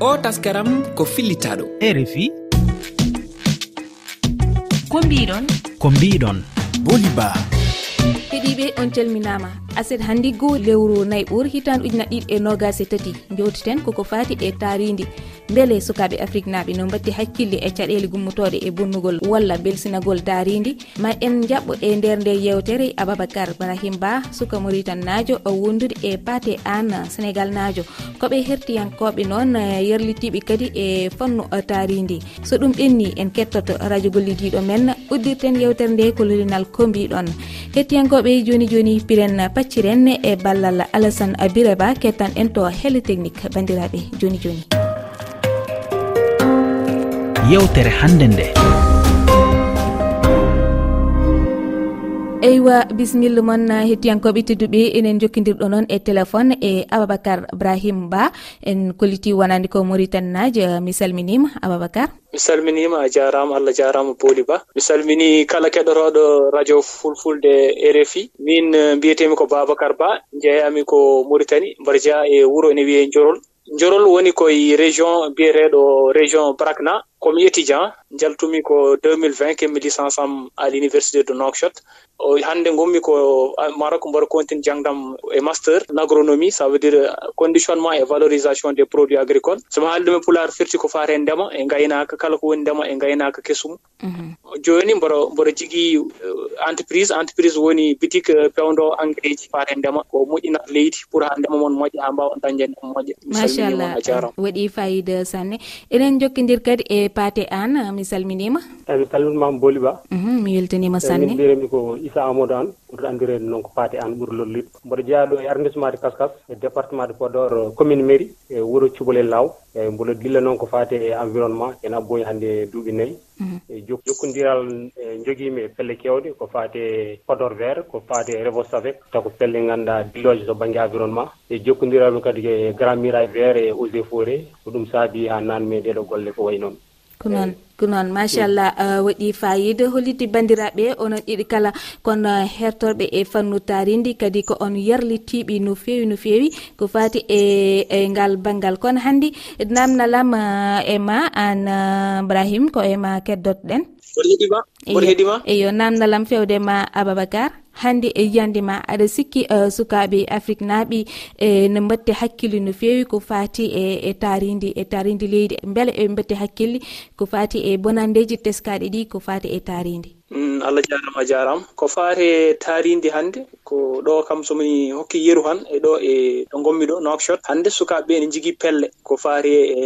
o taskaram ko fillitaɗo rfi ko mbiɗon? Ko mbiɗon. Boliba heeɗiɓe on calminama aset handiggo lewru nayi ɓuur hitan ujuna ɗiɗi e nogas e tati. Jewtiten koko fati e taridi beele sukaɓe afrique naɓe no batti hakkille e caɗele gummotoɗe e bonnugol walla belsinagol daridi ma en jaɓɓo e nder nde yewtere ababacar brahim ba suka moritan najo wondude e pate an sénégal najo koɓe hertiyankoɓe noon eh, yerlitiɓe kadi e fannu eh, taridi so ɗum ɓenni en kettoto radio gollidiɗo men uddirten yewtere nde ko lolinal kombiɗon hettiyankoɓe joni joni piren macciren e ballal alassane abiraba kettan en to hele technique bandiraɓe joni joni. Yewtere hannde nde. eywa bisimilla moon eh, hettiyankoɓe tedduɓe enen jokkidirɗo noon e téléphone e ababacar brahim ba. En kolliti wonande ko maritane naje eh, mi salminima ababacar. Mi salminima a jarama allah jarama booli ba. Mi salmini kala keɗotoɗo radio fulfulde rfi min eh, mbiyetemi ko babacar ba jeeyami ko maritani mbaɗa jeeya e wuuro ene wiye jorol jorol woni koye région mbiyeteɗo région brakna. comme étudiant jaltumi ko 2020 kemmi licence am à l' université de nouakchott. Hannde gommi ko maroc mbaɗa contine jangdam e master n' agronomie ça veut dire conditionnement et valorisation des produits agricoles. Somi haali ɗum e pulaar firti ko fate ndema e ngaynaka kala ko woni ndema e ngaynaka kesum. Mhm. Joni mboɗo mboɗo jigii euh, entreprise entreprise woni boutique euh, pewdo engrais ji fate ndema. Ko moƴƴinat leydi pour ha ndema moon moƴƴa ha mbawa dañde ndema moƴƴa machallah waɗi fayida sanne. Eɗen jokkidir kadi e pate an euh, mi salminima. Eyi mi salminimama booli ba mhm, mi weltanima eh, sanne min mbiremi ko issa amadou an ɓurɗo andirede noon ko paate an ɓuuri lollude. Mboɗo jeeya ɗo e arrondissement de kaskas e département de podor euh, commune mairie e wuuro cubalel law. Eyi mboɗo dilla noon ko fate e environnement ene abboyi hannde e duuɓi nayyi mhm. e jokkodiral e jogiimi e pelle kewɗe ko fate e podor vert ko fate e revos avec taw ko pelle ngannduɗaa dilloje to banggue environnement. E jokkondiralmi kadi e grand mirai vert e eaux et forêt ko ɗum saabi ha nanmi ɗeɗo golle ko way noon. ko noon ko noon machallah eh. eh, waɗi fayida hollidde bandiraɓe onon ɗiɗi kala kono eh, hertorɓe e fannu taridi kadi ko on yarlitiɓe no fewi no fewi ko fati e e ngal banggal kono hanndi namnalam e ma an ibrahima ko e ma keddotoɗen oto heeɗima oto heeɗima eyo namdalam fewde ma ababacar. hande e yiyande ma. Aɗa sikki eh, uh, sukaɓe afrique naaɓi e no mbatte hakkille no fewi ko fati e e taridi e taridi leydi. Beele e mbatte hakkille ko fati e bonandeji teskaɗe ɗi ko fati e taridi mm, allah jarama a jarama ko fate taaride hannde ko ɗo kam somi hokki yeru han e ɗo e ɗo gommi ɗo nokshot hannde sukaɓeɓe ne jigui pelle ko faate e,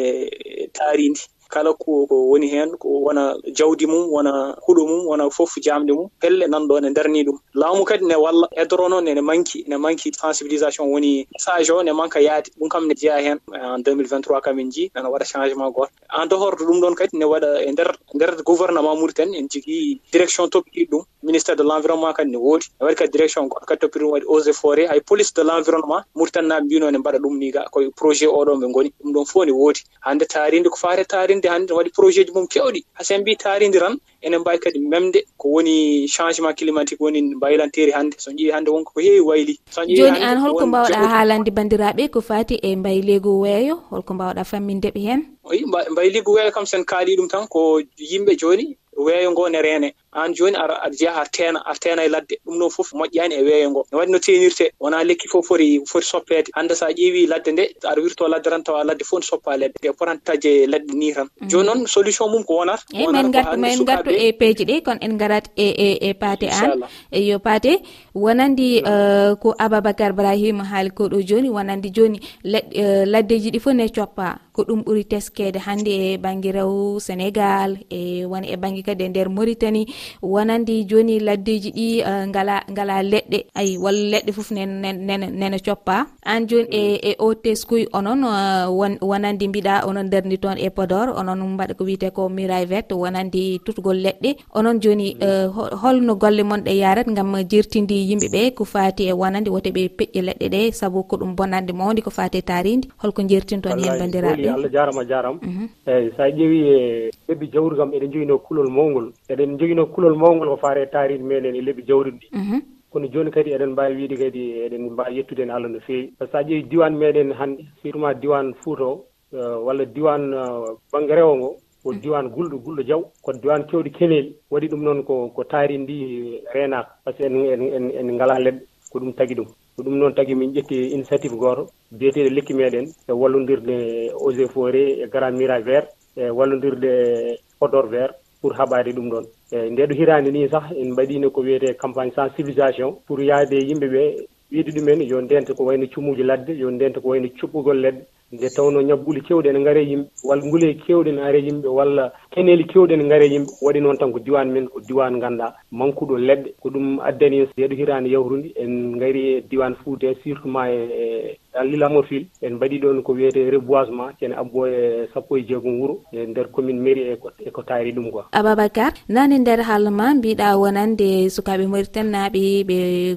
e taaride kala ko ko woni hen ko wona jawdi mum wona huɗo mum wona foof jamde mum pelle nanɗo ne darni ɗum. Laamu kadi ne walla edorono noon ene manki ne manki sensibilisation woni sage o ne manka yaade. Ɗum kam ne jeeya hen e en 2023 kam en jii ene waɗa changement goto. En dehorde ɗum ɗon kadi ne waɗa e nder nder gouvernement mauritan en jogui direction toppiɗi ɗum. Ministére de l' environnement kadi ne woodi. Ne waɗi kadi direction goto kadi toppiri ɗum waɗi eaux et forêt hay police de l' environnement mauritanie naɓe mbino ne mbaɗa ɗum ni ga. Koye projet oɗon ɓe goni ɗum ɗon fof ne woodi. Hande taaride ko fate taaride tarinde hannde waɗi projet ji mum kewɗi hasen mbi taaridiran enen mbawi kadi memde ko woni changement climatique woni mbaylanteeri hannde. So ƴeewi hannde wonko ko heewi wayli. Joni an holko mbawɗa haalande bandiraɓe ko fati e mbayleygo weeyo holko mbawɗa fammindeɓe hen oyi mbayligo weeyo kam sen kaali ɗum tan ko yimɓe joni weeyo ngo ne reene. an joni ara aɗa jeeya ha teena a teena e ladde. Ɗum ɗon foof moƴƴani e weeyo ngo. Ne waɗi no tenirte wona lekki fof foti foti soppede hande sa ƴeewi ladde nde aɗa wirto ladde tan tawa ladde fof ne soppa leɗɗe. Ɗe potanta taje e leɗɗe ni tan. Mm. Joni noon solution mum ko wonata eyi men gartu ma en e peeje ɗe kono en garat e e e paate an eyo paate wonandi euh, ko ababacar brahima haali ko ɗo joni wonandi joni laddeji euh, ɗi fof ne coppa ko ɗum ɓuuri teskede hannde e banggue rew sénégal e woni e banggue kadi e nder mauritanie. wonandi joni laddeji ɗi eh, ngala ngala leɗɗe. Ayi walla leɗɗe foof nene coppa. An joni e mm. e o teskuy onon eh, wonandi mbiɗa onon dardi toon e podor onon mbaɗa ko wiyete ko miraivette wonandi tutgol leɗɗe. Onon joni mm. eh, holno golle mon ɗe yarat gam jertindi yimɓeɓe ko fati e wonande woto ɓe peƴƴe leɗɗe ɗe. Saabu ko ɗum bonnande mawde ko fati e taridi holko jertinton hen bandiraɓe. allah jarama jarama mhm. eyyi sa ƴeewi e ɓeɓi jawrugam eɗen joguino kulol mawgol eɗen joguino kulol mawgol ko faare taariiɗe meɗen e leɓi jawri ndi. Mhm. Kono joni kadi eɗen mbawi wiide kadi eɗen mbawi yettude hen Allah no fewi par ce que sa ƴeewi diwan meɗen hannde surtout ma diwan Fouta o euh, walla diwan euh, banggue rewo ngo ko mhm. diwan gulɗo gulɗo jaw ko diwan kewɗo keneli waɗi ɗum noon ko ko taari ndi renaka par ce que en en ngala leɗɗe ko ɗum tagui ɗum. Ko ɗum noon tagui min ƴetti initiative goto biyeteeɗo lekki meɗen e wallodirde eaux et forêt e grand mira vert e wallodirde e odor vert pour :fra haɓaade ɗum ɗon. Eeyi nde ɗo hitaande nii sah en mbaɗino ko wiyete campagne sensibilisation pour yaade yahde yimɓe ɓee wiide ɗumen yo ndento ko wayno cumuji ladde yo ndento ko wayno cuɓɓugol leɗɗe. Nde tawno ñabbuuli keewɗi ene ngara yimɓe walla nguleeki kewɗe ene are yimɓe walla keneeli kewɗe ene ngara yimɓe waɗi noon tan ko diwan men ko diwan ngannduɗaa. Manque uɗo leɗɗe ko ɗum addani ndeɗo hirande hitaande en ngarii e diwan Fouta e surtout ma e, e Lille Amotville en mbaɗi ɗon ko wiyete reboisement :fra abbo e sappo e jeegom wuuro e nder commune mairie eko e taari ɗum ko Ababacar nane nder haala ma mbiɗa wonande sukaɓe maritannaɓe ɓe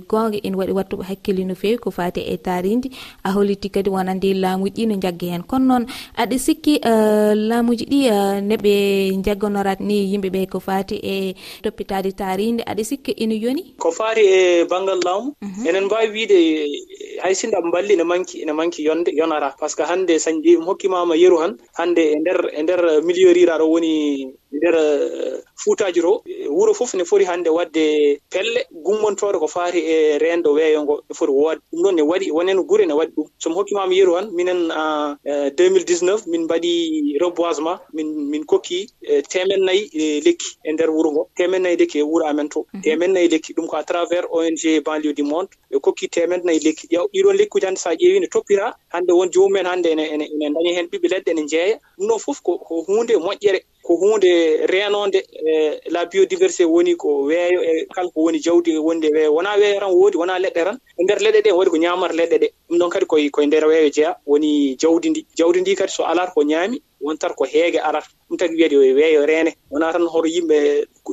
gonga ina waɗi wattuɓe hakkille no fewi ko fate e taaride a holliti kadi wonande laamuji ɗi no jagga hen. Kono noon aɗa sikki eh, laamuji ɗi eh, neɓe noɓe jaggonorat ni yimɓeɓe ko fati e toppitade taaride aɗa sikki ina yoni? Ko fati e banggal laamu. Mhm. Enen mbawi wiide eh, hay sinno aɓe balli ne manki ene manki yonde yonara. Par ce que hannde sañde ɗum hokkimama yeru han hannde e nder e nder milieu riraɗo woni nder eh, fuutaji ro e wuro fof ne foti hannde waɗde pelle gummontore ko faari e rendo weeyo ngo ne foti woode ɗum ɗon ne waɗi wonen gure ne waɗi ɗum. Somi hokkimama yeru han minen eh, eh, en 2019 min mbaɗi reboisement min min kokki temen nayyi e lekki e nder wuro ngo. Temen nayyi lekki e wuro amen to. Mhm. Temen nayyi lekki ɗum ko à travers ong banlieue du monde. Ɓe kokki temen nayyi lekki. Ƴew ɗiɗon lekkuji hannde so a ƴeewi ne toppira hannde won jomumen hannde ene ene dañi heen ɓiɓɓe leɗɗe ene jeeya ɗum ɗon fof ko hunde moƴƴere. ko hunde renode e la biodiversité woni ko weeyo e kala ko woni jawdi wonde weeyo wona weeyo tan woodi wona leɗɗe tan. E nder leɗɗe ɗe waɗi ko ñamata leɗɗe ɗe. Ɗum ɗon kadi koye koye nder weeyo jeeya woni jawdi ndi. Jawdi ndi kadi so alata ko ñaami wontat ko heege alata ɗum tagi wiyede e weeyo reene. Wona tan hoto yimɓe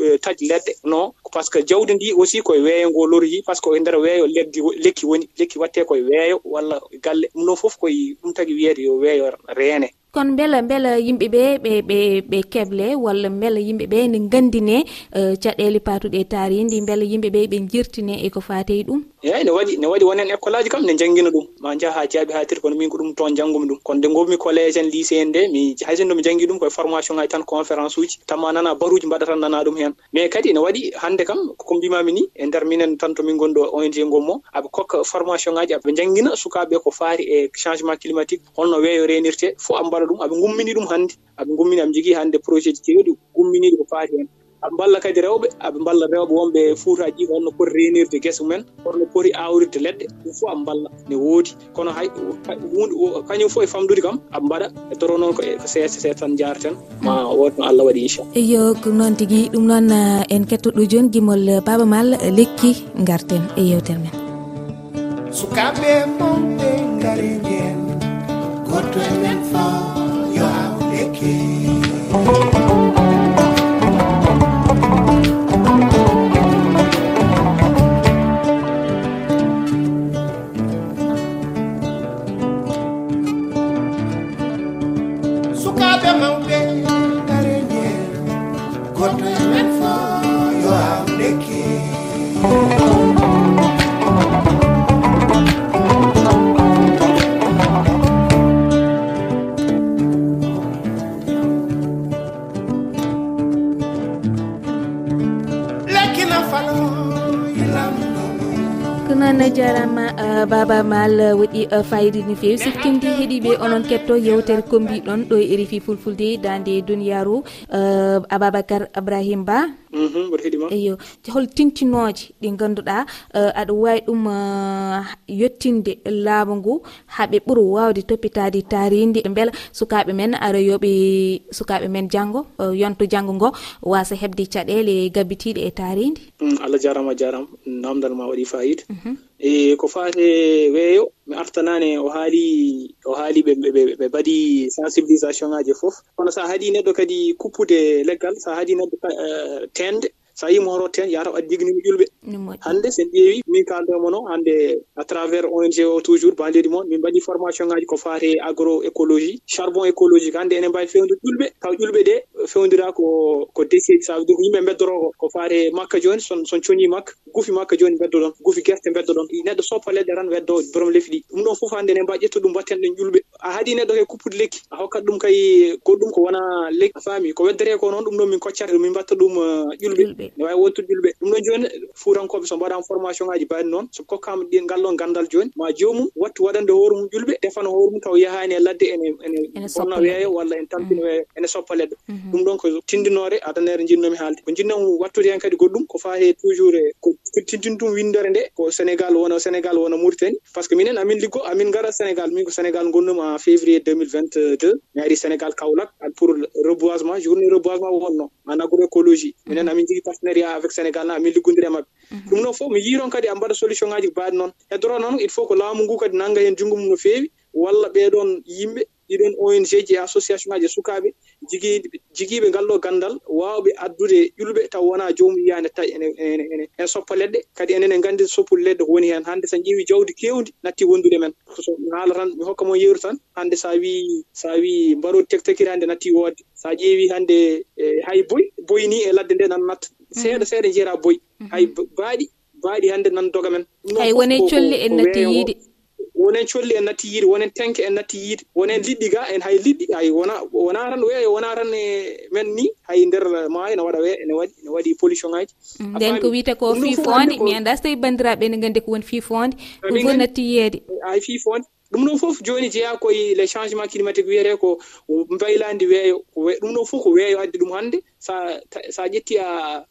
e, taji leɗɗe. Non par ce que jawdi ndi aussi koye weeyo ngo loriji par ce que koye nder weeyo leggi lekki woni lekki watte koye weeyo walla galle. Ɗum ɗon fof koye ɗum tagi wiyede yo weeyo reene. kono beela beela yimɓeɓe ɓe ɓe ɓe keble walla beela yimɓeɓe ne gandine e, caɗele patuɗe e taari ndi beela yimɓeɓe ɓe jirtine eko ko fatey ɗum? Eyi ne waɗi ne waɗi wonen école aji kam ne janggina ɗum. Ma jaaha jaaɓi ha tiri kono min ko ɗum toon janggumi ɗum. Kono nde gommi collége en lycée en nde mi hay sinno mi janggui ɗum koye formation ngaji tan conférence uji. Tamma nana baruji mbaɗa tan nana ɗum hen mais kadi ne waɗi hande kam ko mbimami ni e nder minen tan to min gonɗo ong gommo aɓe kokka formation ngaji aɓe janggina sukaɓe ko faari e changement climatique. Holno weeyo renirte fo amba waɗa ɗum aɓe gummini ɗum hannde aɓe gummini aɓe jogii hannde projet ji. Kewɗi gumminiɗi ko faati hen. Aɓe mballa kadi rewɓe aɓe mballa rewɓe wonɓe fuutaji ɗi holno poti renirde guese mumen holno poti awrirde leɗɗe. Ɗum fof aɓe mballa ne woodi. Kono hay hunde kañum fof e famdude kam aɓe mbaɗa e doro noon ko e, seese see tan jarten ma wood no allah waɗi inchallah. Eyo ko noon tigui ɗum noon eh, en kettoɗo joni gimol eh, baba mal eh, lekki garten e yewtere men. Sukaɓe mawɓe goto 24 you are wicked. baba mal eh, waɗi eh, fayida no fewi. Siftinde heeɗiɓe onon ketto yewtere kombiɗon ɗo e refi fulfulde dande duniyaru eh, ababacar ibrahima ba. Mhm, mboɗo heeɗima eyo hol tintinoje ɗi ganduɗa eh, aɗa wawi ɗum eh, yettinde laamu ngu haaɓe ɓuura wawde toppitade taridi beela sukaɓe men ara yooɓe sukaɓe men janggo eh, yonto janggo ngo wasa hebde caɗele gabbitiɗe e taridi mm, allah jarama jarama namdal ma waɗi fayida. E ko fate weeyo mi aftanani o haali o haali ɓe mbaɗi sensibilisation ngaji fof. Kono sa haaɗi neɗɗo kadi kuppude leggal sa haaɗi neɗɗo eh, tende so a yimo horotto hen yataw aɗa jiginima ƴulɓe hande sen ƴeewi min kaldemono hande à travers ong o toujours bandiɗi moon min mbaɗi formation ngaji ko fate agro écologie charbon écologique. Hande enen mbawi fewdu ƴulɓe taw ƴulɓe ɗe fewdira ko ko décé ça veut dire ko yimɓe beddoro ko ko fate makka joni son son cooñi makka. Guufi makka joni beddo ɗon guufi guerte beddo ɗon neɗɗo soppa leɗɗe tan weddo borom lefi ɗi. Ɗum ɗon fof hande enen mbawi ƴettu ɗum mbatten ɗen ƴulɓe a haaɗi neɗɗo kay kuppude lekki a hokkat ɗum kay goɗɗum ko wona lekki. A faami ko weddere ko noon ɗum ɗon min koccata min mbatta ɗum uh, ƴulɓe ne wawi wontude ɗiɗo ɗum ɗon joni fuurankoɓe so mbaɗama formation ngaji mbaɗi noon so kokkama ɗi ngal ɗon gandal joni ma jomum wattu waɗande e hoore mum ƴulɓe defana hoore mum taw yahani e ladde ene ene bonna weeyo walla ene tampina weeyo ene soppa leɗɗo ɗum ɗon ko tindinore adanere jinnomi haalde. Ko jinnomi wattude hen kadi goɗɗum ko faye toujours e, ko tindintum windere nde ko sénégal wona sénégal wona mauritanie. Par ce que minen amin liggo amin gara sénégal min ko sénégal gonnumi en février 2022 mi ari sénégal kawlak pour reboisement journée reboisement wonno en agroécologie. Minen amin jigui partenariat avec sénégal na amin liggondiri e mabɓe. Mhm. Ɗum noon fof mi yiiron kadi a mbaɗa solution ŋaji mbaɗi noon e heddoro noon il faut ko laamu ngu kadi nanga hen junngo mum no feewi walla ɓeɗon yimɓe ɗiɗon ong ji e association ngaji e sukaɓe jigiiɓe ngal ɗo gandal wawɓe addude ƴulɓe taw wona jomum yiyani tawi ene soppa leɗɗe. Kadi enen en gandi soppude leɗɗe ko woni hen hande so ƴeewi jawdi kewdi natti wondude men. So mi haala tan mi hokka mon yeeru tan hande sa wi sa wi mbaɗodi tektakiri hande natti woodde. Sa ƴeewi hande e, hay boy boyni e ladde nde nan natta. seeɗa seeɗa jeera boyi mhm. hay baaɗi baaɗi hannde nan doga men. Hay wone colli en natti yiide. Wonen colli en natti yiide wonen tenke en natti yiide wonen liɗɗi ga en hay liɗɗi hay wona wona tan weeyo wona tan e men ni hay nder maayo ne waɗa wee ene waɗi ene waɗi pollution ngaji mm, nden ko wiyete ko fiifonde mi anda so tawi bandiraɓe ne gandi ko woni fiifonde ɗum fof natti yiyeede. Hay fiifonde ɗum ɗon fof joni jeeya koye les changement climatique wiyete ko baylandi weeyo ɗum ɗon fof ko weeyo addi ɗum hannde. Sa sa ƴetti a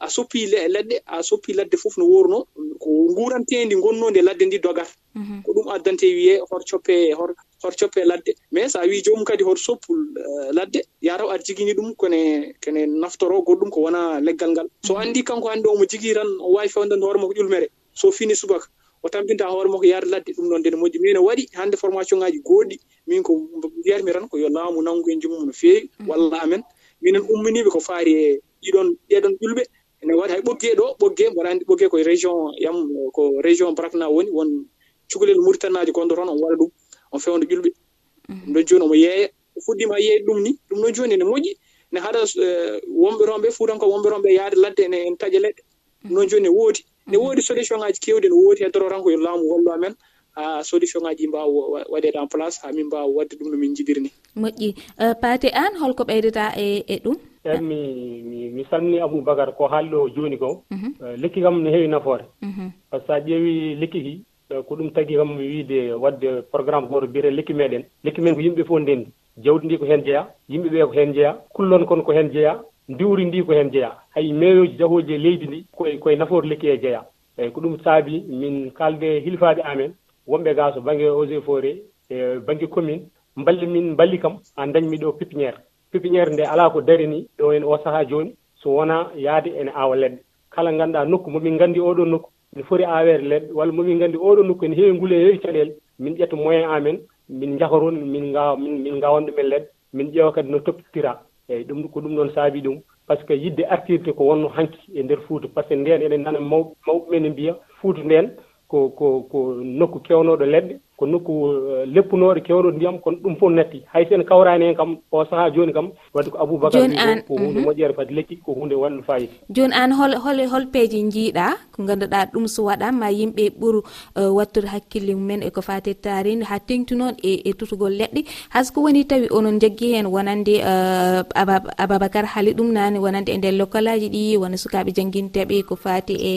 a soppi leɗɗe a soppi ladde fof no worno ko ngurantedi gonnode ladde ndi dogata mhm. ko ɗum addante wiye hor coppe hor hor coppe ladde. Mais sa wi jomum kadi hor soppu eh, ladde yataw aɗa jigini ɗum kone kene naftoro goɗɗum ko wona leggal ngal. So andi kanko hannde omo jigii tan o wawi fewdande hoore makko ƴulmere. So fini subaka. o tampinta hoore makko yaade ladde ɗum ɗon nde ne moƴƴi mais ne waɗi hannde formation ngaji gooɗɗi min ko mbiyatmi tan ko yo laamu nanngu en jummu no feewi. Mm. Walla amen. Minen umminiɓe ko faari e ɗiɗon ɗeɗon ƴulɓe ene waɗi hay ɓoggee ɗo ɓoggee mboɗa anndi ɓoggee koye région yam ko région brakna woni won cukalel mauritanaji gonɗo toon on waɗa ɗum on fewndo ƴulɓe mm. ɗum ɗon jooni omo yeeya o fuɗɗima yeeyde ɗum ni ɗum ɗon jooni ene moƴƴi. Ne haɗa eh, wonɓe toon ɓe fuutanko wonɓe toon ɓe yahde ladde ene en taƴa leɗɗe. Ɗum ɗon mm. jooni ne woodi. ne woodi solution ŋaji kewɗi ne woodi e heddoro tan koye laamu wallu amen. Ha solution ŋaji mbawa waɗede en place ha min mbawa wadde ɗum no min jiɗiri ni moƴƴi e, paate an holko ɓeydata e e ɗum? Eyi mi mi salmini aboubacar ko haalɗo joni ko. Mhm. E, lekki kam ne heewi nafoore. Mhm. Par ce que sa ƴeewi lekki ki ko ɗum tagi kam wiide wadde programme goto biyete lekki meɗen. Lekki men ko yimɓe fof ndendi. Jawdi ndi ko heen jeeya yimɓe ɓe ko heen jeeya kullon kon ko heen jeeya diwri ndi ko heen jeyaa hay meeyoji jahooji e leydi ndi koye koye nafoore lekki e jeyaa eeyi ko ɗum saabi min kaalde hilfaade amen. Wonɓe gaa so baŋnge eaux et forêt e baŋnge commune mballi min mballi kam a dañmi ɗo pépiniére pépiniére nde alaa ko dari ni ɗo en o sahaa jooni so wonaa yahde ene aawa leɗɗe. Kala ngannduɗaa nokku momin nganndi oɗo nokku ne foti aaweede leɗɗe walla momin nganndi oɗo nokku ene heewi ngule heewi caɗeele min ƴetta moyen amen min njahoron min ngaawa min min ngaawan ɗumen leɗɗe min ƴeewa kadi no toppitiraa. eeyi ɗum ko ɗum ɗon saabi ɗum par ce que yidde artirde ko wonno hanki e ndeer fuuta par ce que ndeen eɗen nana mawɓe mawɓe men no mbiya fuuta ndeen ko ko ko nokku kewnooɗo leɗɗe. ko nokku eh, leppunooɗo kewɗo ndiyam kono ɗum fof natti hay sen kawraani heen kam o sahaa jooni kam wadde ko aboubacar joni an ko hunde mhm. moƴƴere fade lekki ko hunde waɗɗo fayida joni an hol hol hol peeji jiiɗa ko ngannduɗaa ɗum so waɗaama yimɓe ɓuru eh, wattude hakkille mumen e ko fate taaride ha tengtu noon e, e tutugol leɗɗe hayso ko woni tawi onon jaggii heen wonande eh, ababacar haali ɗum naani wonande e nder local aji ɗi wona sukaaɓe jangguinteɓe ko fati e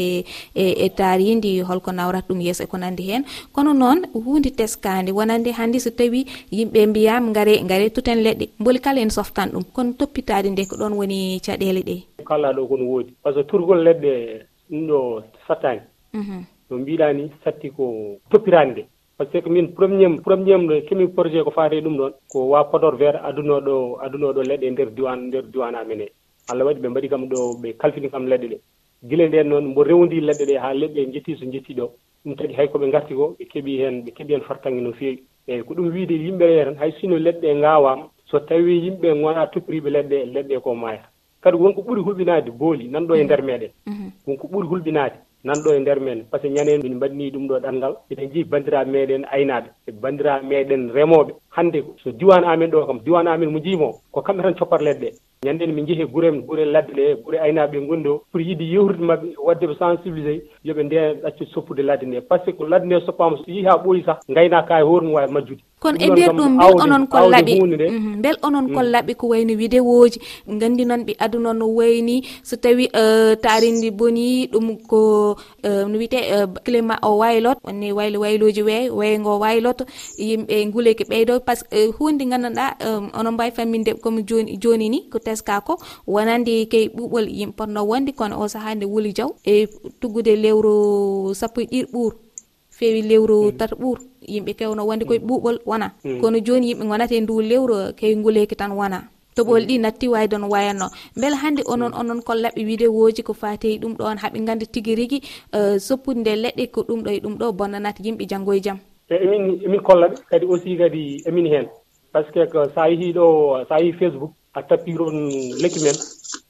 e, e taaridi holko nawrata ɗum yeeso e ko nandi heen. Kono noon hunde teskadi wonande hannde so tawi yimɓe mbiyam gare gare tuten leɗɗe. Boli kala en softan ɗum. Kono toppitade nde ko ɗon woni caɗele ɗe. Kala ɗo kono woodi. Par ce que turgol leɗɗe ɗum ɗo sattani mhm. no mbiɗa ni satti ko toppirani nde. Par ce que min premier premier kemi projet ko faate ɗum ɗon ko wa podor vert adunoɗo adunoɗo leɗɗe nder diwan nder diwan amen e allah waɗi ɓe mbaɗi kam ɗo ɓe kalfini kam leɗɗe ɗe. Gila nden noon mbo rewndi leɗɗe ɗe ha leɗɗe jetti so jetti ɗo. ɗum tagi hay koɓe garti ko ɓe keeɓi hen ɓe keeɓi hen fartange no feewi. Eeyi ko ɗum wiide yimɓe ɓe tan hay sino leɗɗe ngaawaama so tawi yimɓe gona toppiriɓe leɗɗe leɗɗe ko maaya. Kadi wonko ɓuuri hulɓinade booli nanɗo e nder meɗen mhm. wonko ɓuuri hulɓinade nanɗo e nder men. Par ce que ñanden min mbaɗani ɗum ɗo ɗanngal. Eɗen jii banndiraaɓe meɗen aynaaɓe e banndiraaɓe meɗen remooɓe. Hannde so diwan amen ɗo kam diwan amen mo jiimo ko kamɓe tan coppat leɗɗe ɗee ñannden min njehi gure en gure ladde ɗe gure aynaaɓe ɓe ngonndi o pour yiɗi yewrude maɓɓe wadde ɓe sensibilisé yoɓe ndeen accude soppude ladde nde par ce que ladde nde soppaama so yii haa ɓooyi sah ngaynaaka e hoore mum waawi majjude. kono e nder ɗum bel onon ko laaɓi mhm, bel onon ko laaɓi ko wayno widewoji gandi noon ɓe aduna no wayni. So tawi e, taarindi boni ɗum ko e, no wiyete e, climat o waylot wonne waylo wayloji weey weygo wayloto yimɓe guuleyki ɓeydo par ce que hunde gandanɗa onon mbawi famminde comme joni joni ni ko teska ko wonandi key ɓuɓol yimɓe potno wonde kono o saaha nde wuli diaw e tuggude lewru sappo e ɗiɗi ɓuur feewi lewru tata ɓuur. yimɓe kewno wonde koye mm. ɓuuɓol wona. Mm. Kono joni yimɓe gonate ndu lewru keygol heeki tan wona. Toɓol mm. ɗi natti wayde no wayanno. Beele hannde onon onon kollaɓe vidéoji ko fate ɗum ɗon haaɓe ganda tigui rigui euh, soppude nde leɗɗe ko ɗum ɗo e ɗum ɗo bonnanata yimɓe janggo e jaam e emin emin kollaɓe kadi aussi kadi emin hen par ce que sa yeehi ɗo sa yeehi facebook a tappiron lekki men.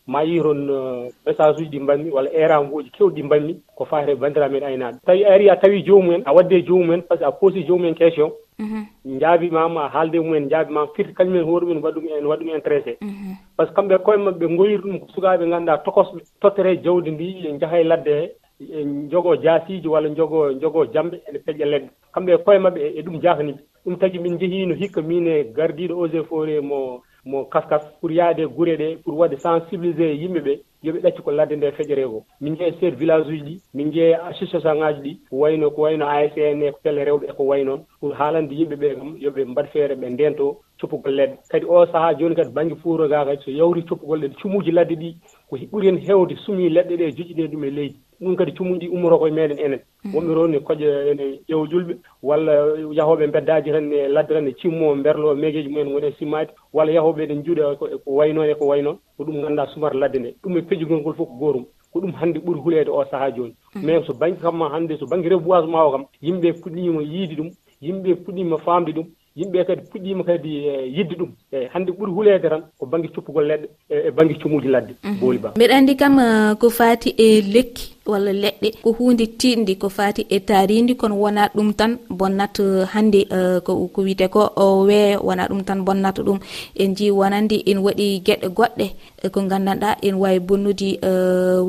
ma yii toon uh, message uji ɗi mbanmi walla erama uji kewɗi ɗi mbanmi ko fate banndiraa men aynaɓe. Tawi a ari a tawi jomumen a wadde jomumen par ce que a poosi jomumen question mhm. jaabimama a haalde mumen jaabimama firti kañumen hoore mumen waɗɗum en waɗɗum intéressé. Mhm. Par ce que kamɓe koye maɓɓe goyir ɗum ko sukaɓe ganduɗa tokosɓe tottere jawdi ndi e jaha e ladde he e jogo jaasiji walla jogo jogo jamɓe ene peƴƴa ledde. Kamɓe koye maɓɓe e ɗum jahaniɓe ɗum tagui min jeehino hikka min e gardiɗo eaux et forêt mo mo kaskas pour yaade gure ɗe pour wadde sensibilisé yimɓe ɓe yoɓe ɗacci ko ladde nde feƴere ko min jeeya chef village uji ɗi min jeeya association ŋaji ɗi ko wayno ko wayno asn e ko pelle rewɓe ko way noon pour haalande yimɓe ɓe kam yoɓe mbaɗ feere ɓe ndento coppugol ladde kadi o sahaa jooni kadi baŋnge fuuro ga kadi so yawri coppugol ɗe cumuji ladde ɗi ko ɓuri hen hewde sumi leɗɗe ɗe joƴƴiɗe ɗum e leydi. ɗum kadi cummuɗi ɗi ummoto koye meɗen enen. Mm. Wonɓe toon ne koƴa ene ƴeewa julɓe walla yahoɓe beddaji tan e ladde tan e cimmo berlo meegeji mumen woni e simmade walla yahoɓe eɗen juuɗe ko wayno e ko e wayno e ko ɗum ganduɗa sumata ladde nde. Ɗum e pejugol ngol fof ko gorum ko ɗum hannde ɓuuri hulede o saaha joni mm. mais so baŋnge kam ma hannde so baŋnge reboisement ma o kam yimɓe puɗɗima yiide ɗum yimɓe puɗɗima famde ɗum yimɓe kadi puɗɗima kadi e, yidde ɗum. Eyi hannde ɓuuri hulede tan ko baŋnge coppugol leɗɗe e baŋnge cumuji ladde. Mm-hmm. Booli ba. Mbeɗa anndi kam uh, ko faati e lekki. walla leɗɗe ko hunde tiɗdi ko fati e taridi kono wona ɗum tan bonnata eh, hande uh, eh, ko wiyete ko weeyo wona ɗum tan bonnata ɗum. En ji wonandi en waɗi gueɗe goɗɗe eh, ko gandanɗa en wawi bonnude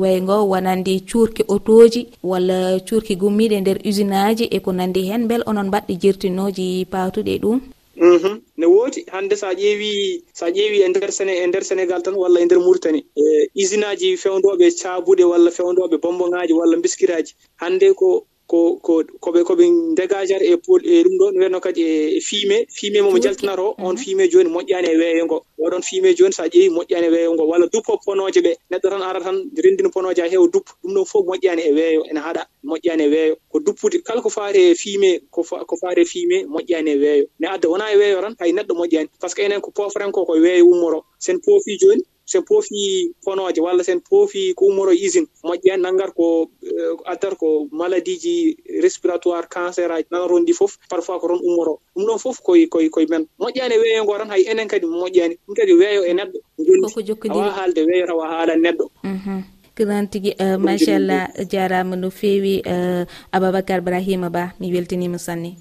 weygo wonandi cuurki autoji walla cuurki gummiɗe nder usine aji e ko nandi hen beel onon mbaɗɗe jertinoji patuɗe ɗum. Mhm. ne wooti hannde so a ƴeewi so a ƴeewi e nder sene e nder sénégal tan walla e nder mauritani e usine aji fewndooɓe caabuɗe walla fewndooɓe bombonŋaaji walla biskiraji hannde ko ko ko koɓe koɓe dégagére e pol e ɗum ɗon wenno kadi e, e fumier fumier momo jaltinata o on fumier joni moƴƴani e weeyo ngo oɗon fumier joni sa ƴeewi moƴƴani e weeyo ngo walla duppo ponoje ɓe neɗɗo tan ara tan rendina ponoje ha heewa duppo ɗum ɗon fof moƴƴani e weeyo ene haɗa moƴƴani e weeyo. Ko duppude kala ko faari e fumier ko faari e fumier moƴƴani e weeyo. Ne adda wona e weeyo tan hay neɗɗo moƴƴani. Par ce que enen ko pofren ko koye weeyo ummoro. Sen poofi joni sen poofi ponoje walla sen poofi ko umoro usine moƴƴe en nanngat ko eh, addata ko maladie ji respiratoire cancer aji nanaton ɗi fof parfois ko toon ummoro ɗum ɗon fof koye koy koye men. Moƴƴani e weeyo ngo tan hay enen kadi moƴƴani. Ɗum kadi weeyo e neɗɗo. Joni awa haalde weeyo tawa haala neɗɗo. Mhm. Kiran tigui eh, machallah jarama no fewi eh, aboubacar brahima ba mi weltanima sanne.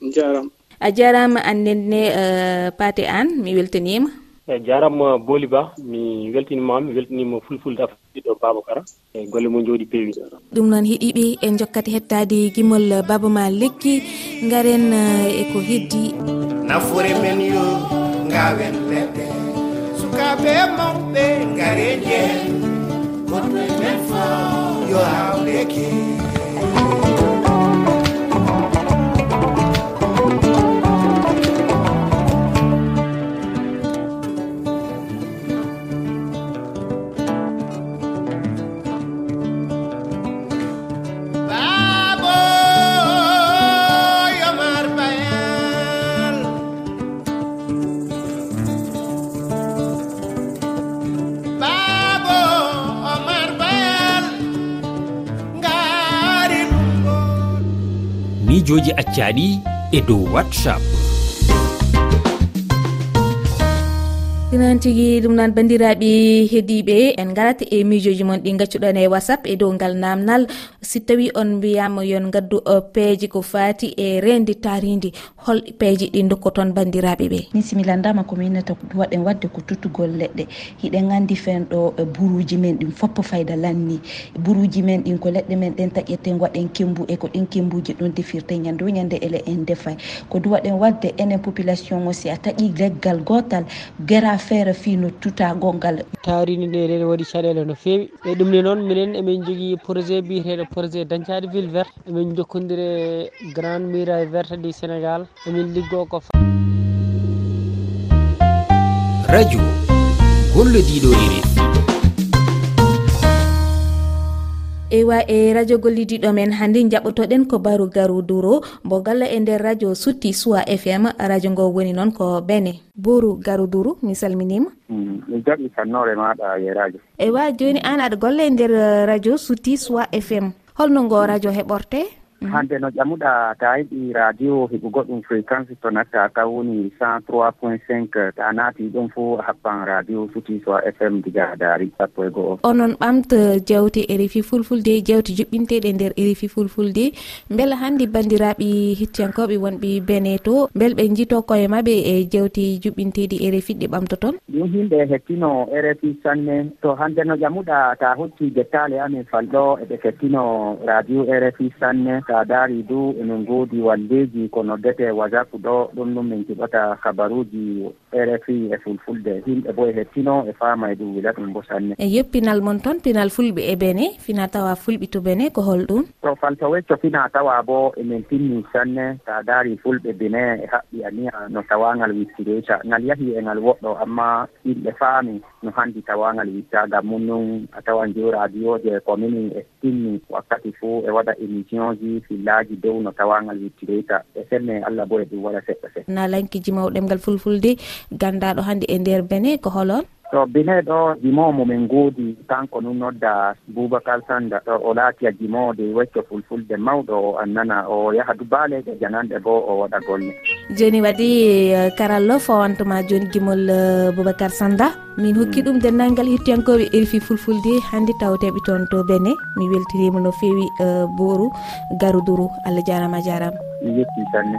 Jarama a jarama annenne uh, paate an mi weltanima eyi jaaraama Booli Ba mi weltinimaama mi weltinima fulfulde afɗiɗo Babacara. E golle mum jooɗi peewi. Ɗum noon heɗiɓe en jokkata hettade gimol baba ma lekki garen e ko heddi. Nafoore men yo gawen leɗɗe. Sukaɓe mawɓe gare jeen koɗɗoe men fo yo hawleke joji accaɗi e dow whatsapp. noon tigui ɗum noon bandiraɓe heeɗiɓe en garat e mijoji moon ɗi gaccuɗon e whatsapp e dow ngal namdal si tawi on mbiyama yon gaddu uh, peeje ko fati e rende taridi hol peeje ɗi dokkoton bandiraɓe ɓe. Min similandama komi yinnata waɗen wadde ko tuttugol leɗɗe. Hiɗen gandi fen ɗo uh, buruji men ɗin foppo fayda lanni. Buruji men ɗin ko leɗɗe men ɗen taƴƴeten waɗen kembu e ko ɗin kembuji ɗon defirte ñande o ñande ele en defay. Ko du waɗen wadde enen population o si a taƴi leggal gotal gera feere fi no tuta gongal taaridi nde eɗen waɗi caɗele no fewi e ɗum ne noon minen emin jogui projet biyeteɗo projet dañcade ville verte. Emin jokkodiri e grande muraille verte du sénégal. Emin liggo ko radio gollodiɗo irin ewa e radio gollidiɗo men hannde jaɓotoɗen ko baru garu duro mbo galla e nder radio sutti suwa fm radio ngo woni noon ko bene. Boru garu duru mi salminima. Mm, mi jaɓi sannore maɗa e radio. Ewa joni an aɗa golla e nder eh, radio sutti suwa fm holno ngo radio heɓorte? Mhm. hande no ƴamuɗa ta yiɗi radio heɓugo ɗum fréquence to natta ka woni cent trois point cinq ta naati ɗon fo haɓɓan radio suti so fm diga daari sappo e goo. Onon ɓamta jewte rfi fulfulde jewte juɓɓinteɗe nder rfi fulfulde. Beela hannde bandiraɓe hettiyankoɓe wonɓe bene to beel ɓe jito koye maɓe e jewte juɓɓinteɗi rfi ɗe ɓamtoton ɗum himɓe hettino rfi sanne. To hande no ƴamuɗa ta hotti jettale amin falɗo eɓe hettino radio rfi sanne. sa daari du emin goodi walleji ko noddete wasap ɗo ɗum ɗum min keɓata habaruji rfi e fulfulde. Yimɓe bo e hettino e faama e ɗum wila ɗum bo sanne. E yeppinal mon toon pinal fulɓe e bene fina tawa fulɓe to bene ko holɗum? To falto wecco fina tawa bo emin pinni sanne sa daari fulɓe bene e haɓɓi aniya no tawangal wittideyta ngal yahi e ngal woɗɗo amma yimɓe faami no hanndi tawangal witta wittagal mum nun a tawan jo radio je commune e pinni wakkati fuu e waɗa émission ji fillaji dow no tawangal wittireyta e senne allah bo e ɗum waɗa seɗɗa seɗɗa na lankiji mawɗel ngal fulfulde gandaɗo hannde e nder bene ko holon to bine ɗo gimowo momin ngoodi kanko nun nodda boubacar sanda. Ɗo o laati a gimoode wecco fulfulde mawɗo o annana o yaha dubaaleje jananɗe bo o waɗa golle. Joni waɗi eh, karallo fawantuma joni gimol eh, boubacar sanda. Min hmm. hokki ɗum denndangal hettiyankoɓe rfi fulfulde hannde tawteɓe toon to bene. Mi weltirima no feewi eh, boru garudouro allah jarama jarama mi yetti sanne.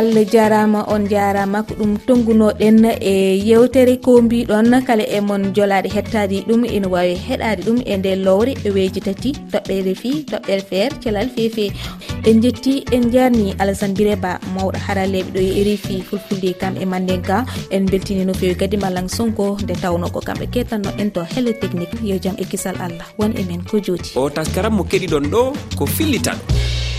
allah jarama on jarama ko ɗum tonggunoɗen e yewtere ko mbiɗon. Kala e mon jolaɗe hettadi ɗum ina wawi heɗade ɗum e nde lowre e weji tati. Toɓɓere fi toɓɓere feere celal fefe en jetti en jarni alassane ba mawɗo haraleɓe ɗo e refi fulfulde kam e manden ka. En beltini no fewi kadi mallan sonko nde tawno ko kamɓe ketanno en to hele technique yo jaam e kisal allah. Won e men ko joti o taskaram mo keɗiɗon ɗo ko fillitaɗo